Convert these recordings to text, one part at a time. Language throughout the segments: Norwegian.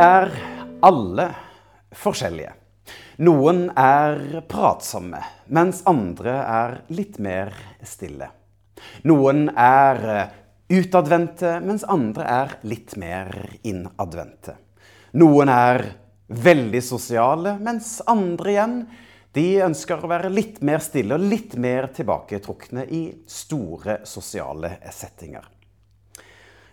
er alle forskjellige. Noen er pratsomme, mens andre er litt mer stille. Noen er utadvendte, mens andre er litt mer innadvendte. Noen er veldig sosiale, mens andre igjen de ønsker å være litt mer stille og litt mer tilbaketrukne i store sosiale settinger.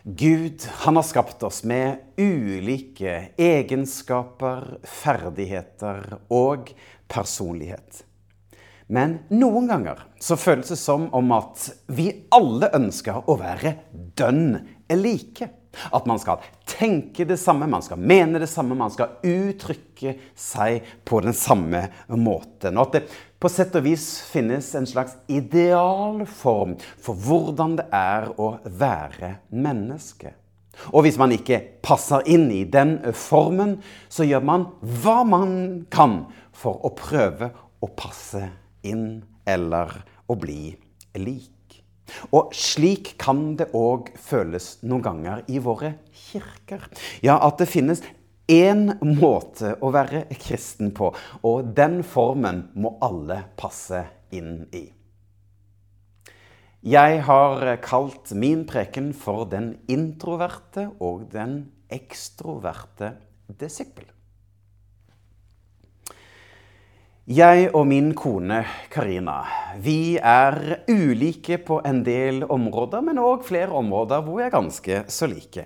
Gud han har skapt oss med ulike egenskaper, ferdigheter og personlighet. Men noen ganger så føles det som om at vi alle ønsker å være dønn like. At man skal tenke det samme, man skal mene det samme, man skal uttrykke seg på den samme måten. Og at det på sett og vis finnes en slags idealform for hvordan det er å være menneske. Og hvis man ikke passer inn i den formen, så gjør man hva man kan for å prøve å passe inn eller å bli lik. Og slik kan det òg føles noen ganger i våre kirker. Ja, at det finnes én måte å være kristen på, og den formen må alle passe inn i. Jeg har kalt min preken for den introverte og den ekstroverte disippel. Jeg og min kone Karina vi er ulike på en del områder, men òg flere områder hvor vi er ganske så like.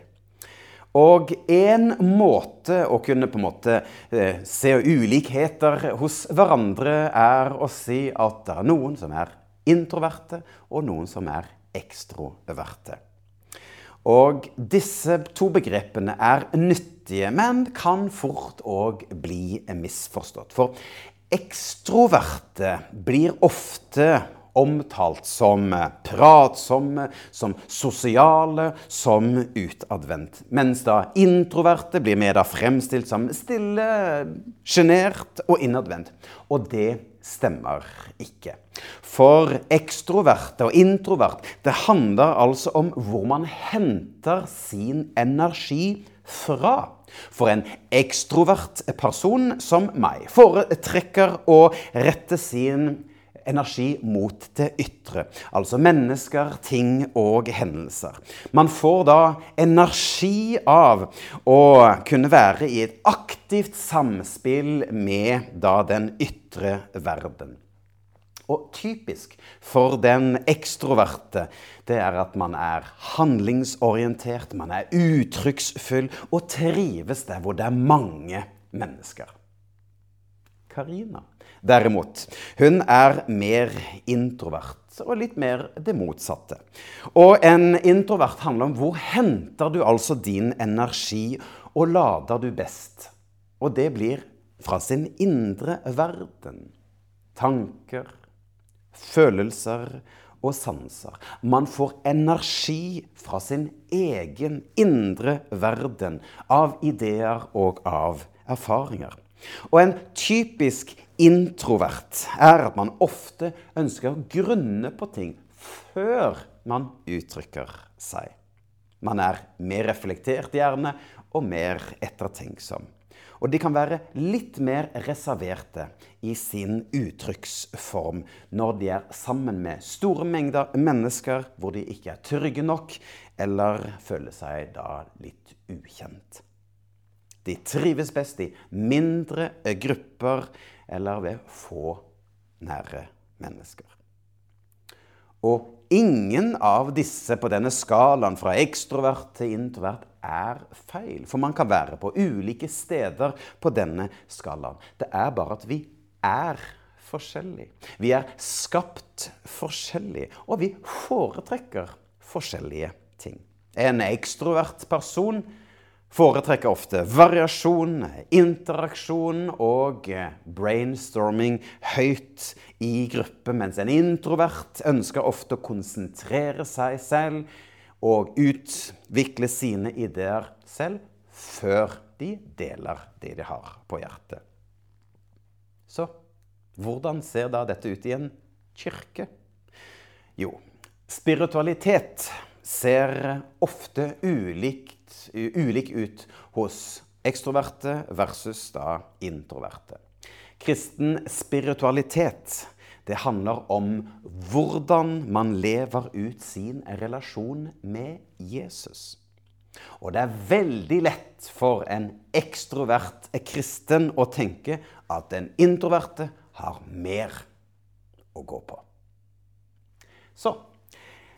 Og en måte å kunne på en måte eh, se ulikheter hos hverandre, er å si at det er noen som er introverte, og noen som er ekstroverte. Og disse to begrepene er nyttige, men kan fort òg bli misforstått. For Ekstroverte blir ofte omtalt som pratsomme, som sosiale, som utadvendt. Mens da introverte blir mer da fremstilt som stille, sjenert og innadvendt. Og det stemmer ikke. For ekstroverte og introvert, det handler altså om hvor man henter sin energi fra. For en ekstrovert person som meg foretrekker å rette sin energi mot det ytre. Altså mennesker, ting og hendelser. Man får da energi av å kunne være i et aktivt samspill med da den ytre verden. Og typisk for den ekstroverte, det er at man er handlingsorientert, man er uttrykksfull og trives der hvor det er mange mennesker. Karina, derimot, hun er mer introvert og litt mer det motsatte. Og en introvert handler om hvor henter du altså din energi, og lader du best? Og det blir fra sin indre verden. Tanker, følelser og sanser. Man får energi fra sin egen indre verden av ideer og av erfaringer. Og en typisk introvert er at man ofte ønsker å grunne på ting før man uttrykker seg. Man er mer reflektert gjerne og mer ettertenksom. Og de kan være litt mer reserverte i sin uttrykksform når de er sammen med store mengder mennesker hvor de ikke er trygge nok, eller føler seg da litt ukjent. De trives best i mindre grupper eller ved få nære mennesker. Og ingen av disse på denne skalaen fra ekstrovert til introvert er feil. For man kan være på ulike steder på denne skalaen. Det er bare at vi er forskjellige. Vi er skapt forskjellig, og vi foretrekker forskjellige ting. En ekstrovert person foretrekker ofte variasjon, interaksjon og brainstorming høyt i gruppe, mens en introvert ønsker ofte å konsentrere seg selv og utvikle sine ideer selv før de deler det de har på hjertet. Så hvordan ser da dette ut i en kirke? Jo, spiritualitet ser ofte ulikt, ulik ut hos Ekstroverte versus da introverte. Kristen spiritualitet det handler om hvordan man lever ut sin relasjon med Jesus. Og det er veldig lett for en ekstrovert kristen å tenke at den introverte har mer å gå på. Så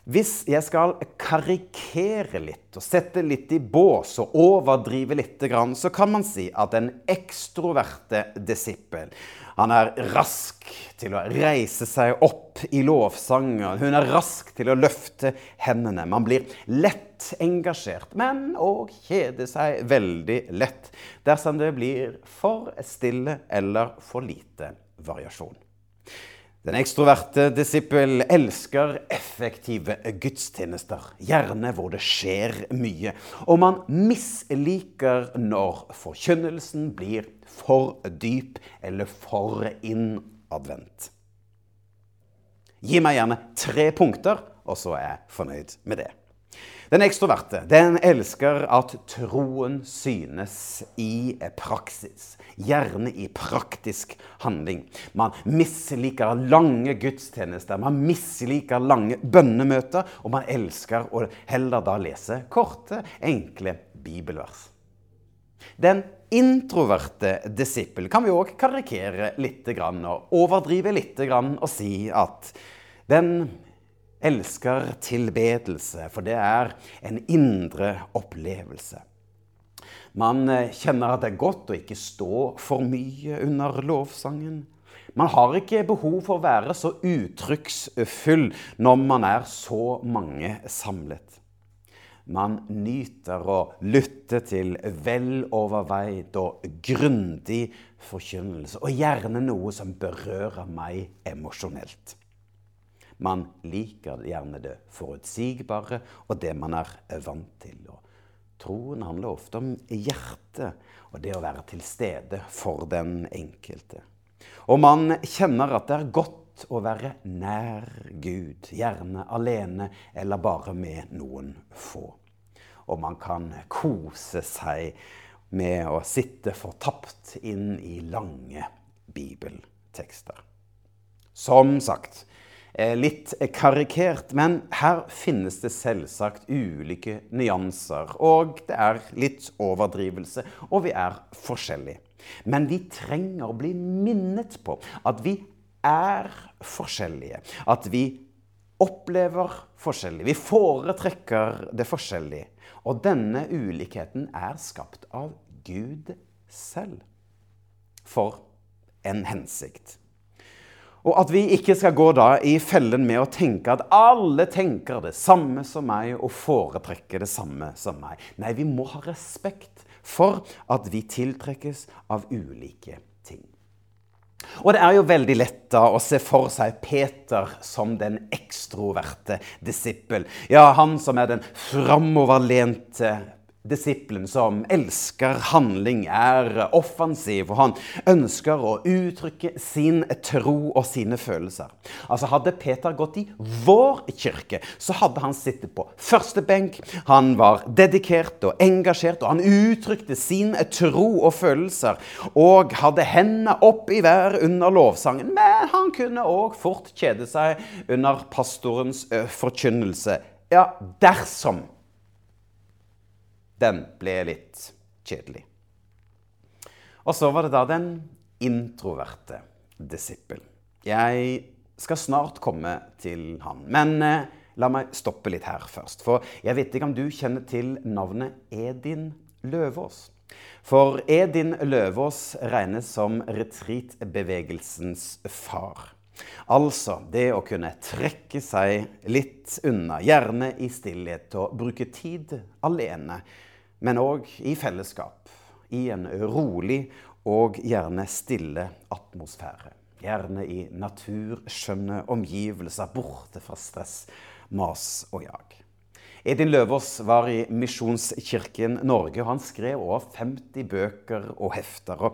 hvis jeg skal karikere litt og sette litt i bås og overdrive litt, så kan man si at en ekstroverte disippel han er rask til å reise seg opp i lovsanger. Hun er rask til å løfte hendene. Man blir lett engasjert, men òg kjeder seg veldig lett dersom det blir for stille eller for lite variasjon. Den ekstroverte disippel elsker effektive gudstjenester, gjerne hvor det skjer mye. Og man misliker når forkynnelsen blir for dyp eller for innadvendt. Gi meg gjerne tre punkter, og så er jeg fornøyd med det. Den ekstroverte den elsker at troen synes i praksis. Gjerne i praktisk handling. Man misliker lange gudstjenester, man misliker lange bønnemøter, og man elsker å heller da lese korte, enkle bibelvers. Den introverte disippel kan vi òg karikere litt og overdrive litt og si at den elsker tilbedelse, for det er en indre opplevelse. Man eh, kjenner at det er godt å ikke stå for mye under lovsangen. Man har ikke behov for å være så uttrykksfull når man er så mange samlet. Man nyter å lytte til veloverveid og grundig forkynnelse, og gjerne noe som berører meg emosjonelt. Man liker gjerne det forutsigbare og det man er vant til. Og troen handler ofte om hjertet og det å være til stede for den enkelte. Og man kjenner at det er godt å være nær Gud, gjerne alene eller bare med noen få. Og man kan kose seg med å sitte fortapt inn i lange bibeltekster. Som sagt, Eh, litt karikert, men her finnes det selvsagt ulike nyanser. Og det er litt overdrivelse, og vi er forskjellige. Men vi trenger å bli minnet på at vi er forskjellige. At vi opplever forskjellig. Vi foretrekker det forskjellige. Og denne ulikheten er skapt av Gud selv. For en hensikt. Og at vi ikke skal gå da i fellen med å tenke at alle tenker det samme som meg og foretrekker det samme som meg. Nei, vi må ha respekt for at vi tiltrekkes av ulike ting. Og det er jo veldig lett da å se for seg Peter som den ekstroverte disippel. Ja, han som er den framoverlente Disippelen som elsker handling, er offensiv, og han ønsker å uttrykke sin tro og sine følelser. Altså Hadde Peter gått i vår kirke, så hadde han sittet på første benk. Han var dedikert og engasjert, og han uttrykte sin tro og følelser. Og hadde hendene opp i vær under lovsangen. Men han kunne òg fort kjede seg under pastorens forkynnelse. Ja, dersom den ble litt kjedelig. Og så var det da den introverte disippel. Jeg skal snart komme til han. Men eh, la meg stoppe litt her først. For jeg vet ikke om du kjenner til navnet Edin Løvaas. For Edin Løvaas regnes som retreatbevegelsens far. Altså det å kunne trekke seg litt unna, gjerne i stillhet, og bruke tid alene men òg i fellesskap. I en rolig og gjerne stille atmosfære. Gjerne i naturskjønne omgivelser, borte fra stress, mas og jag. Edin Løvaas var i Misjonskirken Norge, og han skrev over 50 bøker og hefter.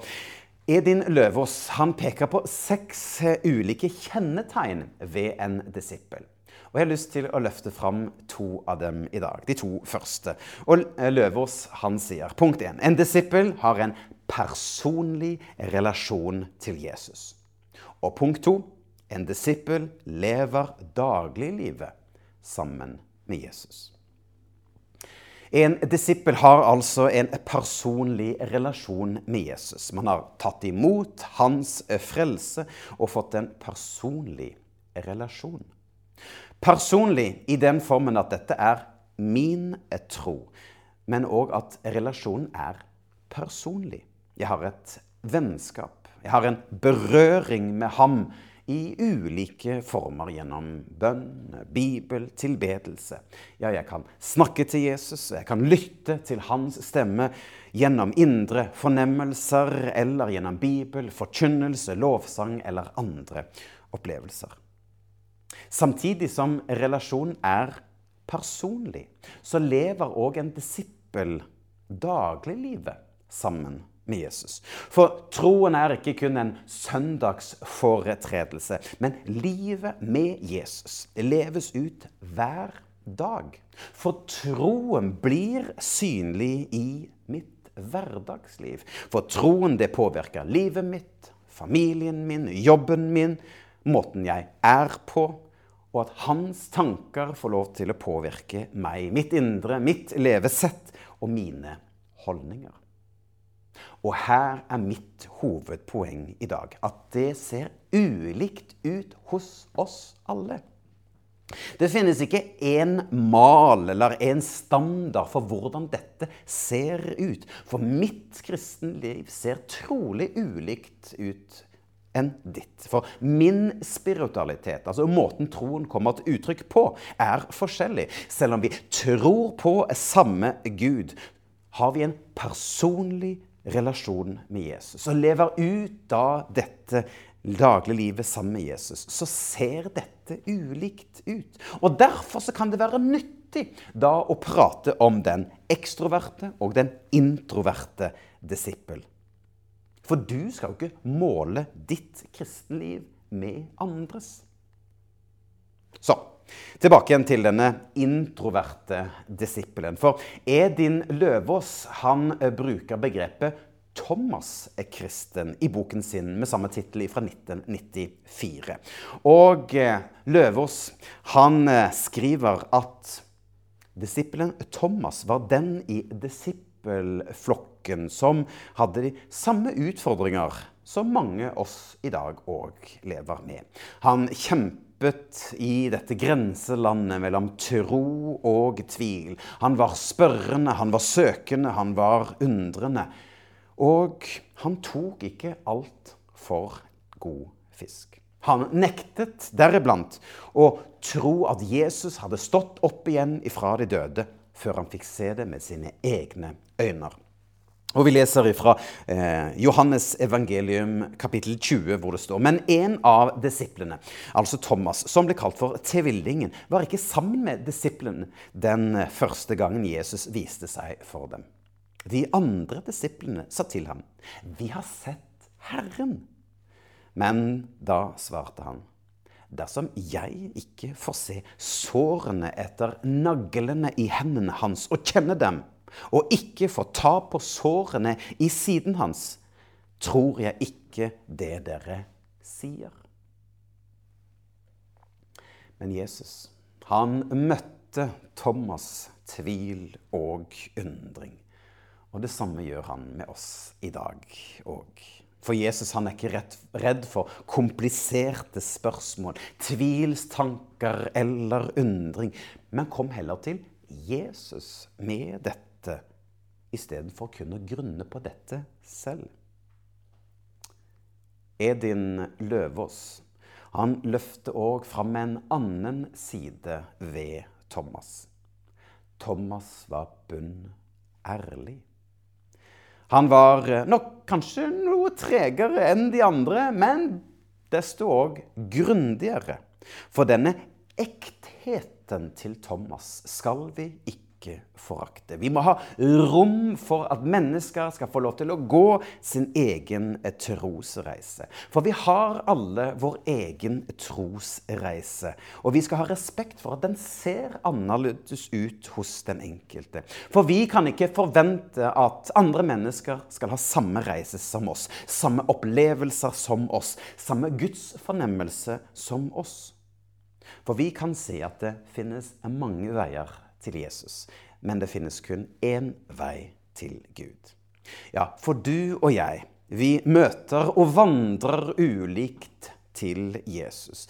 Edin Løvaas peker på seks ulike kjennetegn ved en disippel. Og jeg har lyst til å løfte fram to av dem i dag. De to første. Og Løvaas han sier punkt 1. En disippel har en personlig relasjon til Jesus. Og punkt 2. En disippel lever dagliglivet sammen med Jesus. En disippel har altså en personlig relasjon med Jesus. Man har tatt imot hans frelse og fått en personlig relasjon. Personlig i den formen at dette er min tro, men òg at relasjonen er personlig. Jeg har et vennskap. Jeg har en berøring med ham i ulike former gjennom bønn, bibel, tilbedelse. Ja, jeg kan snakke til Jesus, jeg kan lytte til hans stemme gjennom indre fornemmelser eller gjennom bibel, forkynnelse, lovsang eller andre opplevelser. Samtidig som relasjonen er personlig, så lever òg en disippel dagliglivet sammen med Jesus. For troen er ikke kun en søndagsforetredelse, men livet med Jesus leves ut hver dag. For troen blir synlig i mitt hverdagsliv. For troen det påvirker livet mitt, familien min, jobben min, måten jeg er på, og at hans tanker får lov til å påvirke meg, mitt indre, mitt levesett og mine holdninger. Og her er mitt hovedpoeng i dag. At det ser ulikt ut hos oss alle. Det finnes ikke én mal eller en standard for hvordan dette ser ut. For mitt kristenliv ser trolig ulikt ut enn ditt. For min spiritualitet, altså måten troen kommer til uttrykk på, er forskjellig. Selv om vi tror på samme Gud, har vi en personlig relasjon med Jesus, og lever ut da dette dagliglivet sammen med Jesus, så ser dette ulikt ut. Og Derfor så kan det være nyttig da å prate om den ekstroverte og den introverte disippel. For du skal jo ikke måle ditt kristenliv med andres. Så Tilbake igjen til denne introverte disippelen. For Edin Løvaas han bruker begrepet Thomas er kristen i boken sin med samme tittel fra 1994. Og eh, Løvaas han eh, skriver at disippelen Thomas var den i disippelflokken som hadde de samme utfordringer som mange oss i dag òg lever med. Han kjempet i dette grenselandet mellom tro og tvil. Han var spørrende, han var søkende, han var undrende. Og han tok ikke alt for god fisk. Han nektet deriblant å tro at Jesus hadde stått opp igjen ifra de døde, før han fikk se det med sine egne øyne. Og Vi leser fra eh, Johannes evangelium kapittel 20, hvor det står Men en av disiplene, altså Thomas, som ble kalt for tvillingen, var ikke sammen med disiplene den første gangen Jesus viste seg for dem. De andre disiplene sa til ham, 'Vi har sett Herren.' Men da svarte han, 'Dersom jeg ikke får se sårene etter naglene i hendene hans og kjenne dem' og ikke få ta på sårene i siden hans, tror jeg ikke det dere sier. Men Jesus, han møtte Thomas' tvil og undring. Og det samme gjør han med oss i dag òg. For Jesus han er ikke redd for kompliserte spørsmål, tvilstanker eller undring, men kom heller til Jesus med dette istedenfor å å grunne på dette selv. Edin Løvaas han løfter òg fram en annen side ved Thomas. Thomas var bunn ærlig. Han var eh, nok kanskje noe tregere enn de andre, men desto òg grundigere. For denne ektheten til Thomas skal vi ikke ikke forakte. Vi må ha rom for at mennesker skal få lov til å gå sin egen trosreise. For vi har alle vår egen trosreise. Og vi skal ha respekt for at den ser annerledes ut hos den enkelte. For vi kan ikke forvente at andre mennesker skal ha samme reise som oss, samme opplevelser som oss, samme gudsfornemmelse som oss. For vi kan se at det finnes mange veier til Jesus, men det finnes kun én vei til Gud. Ja, for du og jeg, vi møter og vandrer ulikt til Jesus.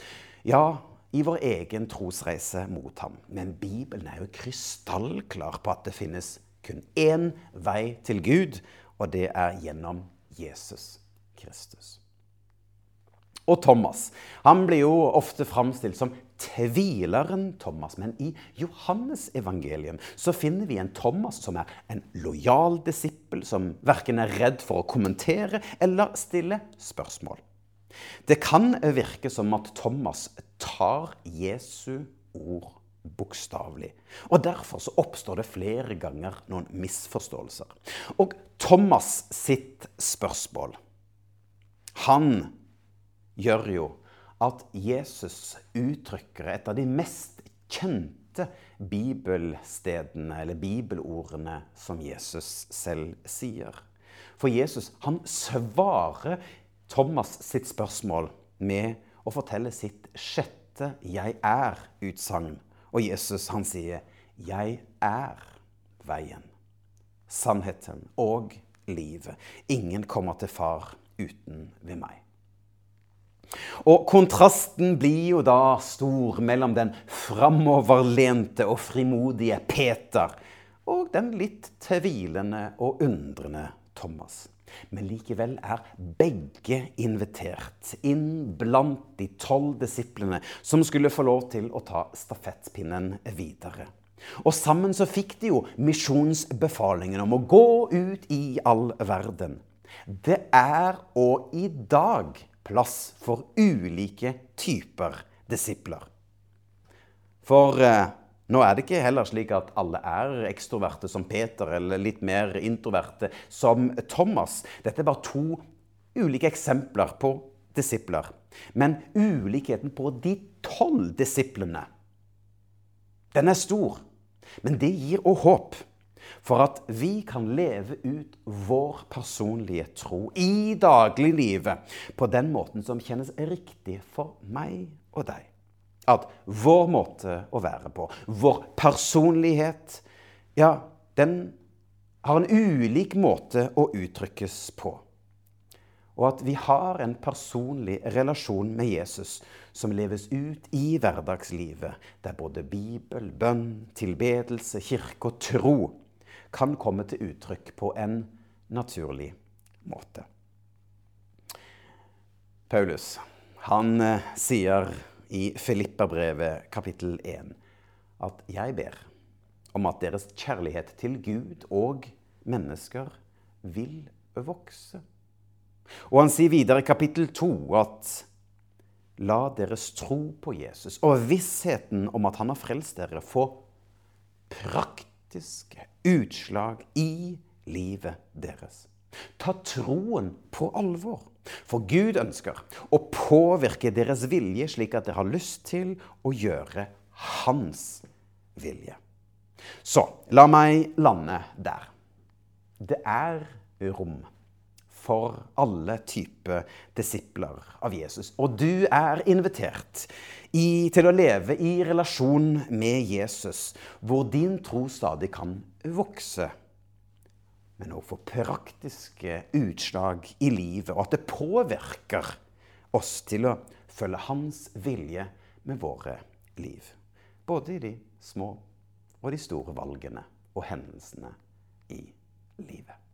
Ja, i vår egen trosreise mot ham. Men Bibelen er jo krystallklar på at det finnes kun én vei til Gud, og det er gjennom Jesus Kristus. Og Thomas han blir jo ofte framstilt som tvileren Thomas. Men i Johannes evangelium så finner vi en Thomas som er en lojal disippel, som verken er redd for å kommentere eller stille spørsmål. Det kan virke som at Thomas tar Jesu ord bokstavelig. Og Derfor så oppstår det flere ganger noen misforståelser. Og Thomas sitt spørsmål Han gjør jo at Jesus uttrykker et av de mest kjente bibelstedene, eller bibelordene, som Jesus selv sier. For Jesus han svarer Thomas sitt spørsmål med å fortelle sitt sjette 'jeg er'-utsagn. Og Jesus han sier 'jeg er veien, sannheten og livet'. Ingen kommer til far uten ved meg. Og kontrasten blir jo da stor mellom den framoverlente og frimodige Peter og den litt tvilende og undrende Thomas. Men likevel er begge invitert inn blant de tolv disiplene som skulle få lov til å ta stafettpinnen videre. Og sammen så fikk de jo misjonsbefalingen om å gå ut i all verden. Det er og i dag plass for ulike typer disipler. For eh, nå er det ikke heller slik at alle er ekstroverte som Peter, eller litt mer introverte som Thomas. Dette er bare to ulike eksempler på disipler. Men ulikheten på de tolv disiplene, den er stor. Men det gir òg håp for at vi kan leve ut vår personlige tro i dagliglivet på den måten som kjennes riktig for meg og deg. At vår måte å være på, vår personlighet, ja, den har en ulik måte å uttrykkes på. Og at vi har en personlig relasjon med Jesus som leves ut i hverdagslivet, der både Bibel, bønn, tilbedelse, kirke og tro kan komme til uttrykk på en naturlig måte. Paulus han eh, sier i Filipperbrevet kapittel 1 at 'jeg ber om at deres kjærlighet til Gud og mennesker vil vokse'. Og han sier videre i kapittel 2 at 'la deres tro på Jesus og vissheten om at han har frelst dere, få praktiske utslag i livet deres. Ta troen på alvor. For Gud ønsker å påvirke deres vilje slik at dere har lyst til å gjøre hans vilje. Så la meg lande der. Det er rom for alle typer disipler av Jesus. Og du er invitert i, til å leve i relasjon med Jesus, hvor din tro stadig kan vokse. Men òg få praktiske utslag i livet, og at det påvirker oss til å følge hans vilje med våre liv. Både i de små og de store valgene og hendelsene i livet.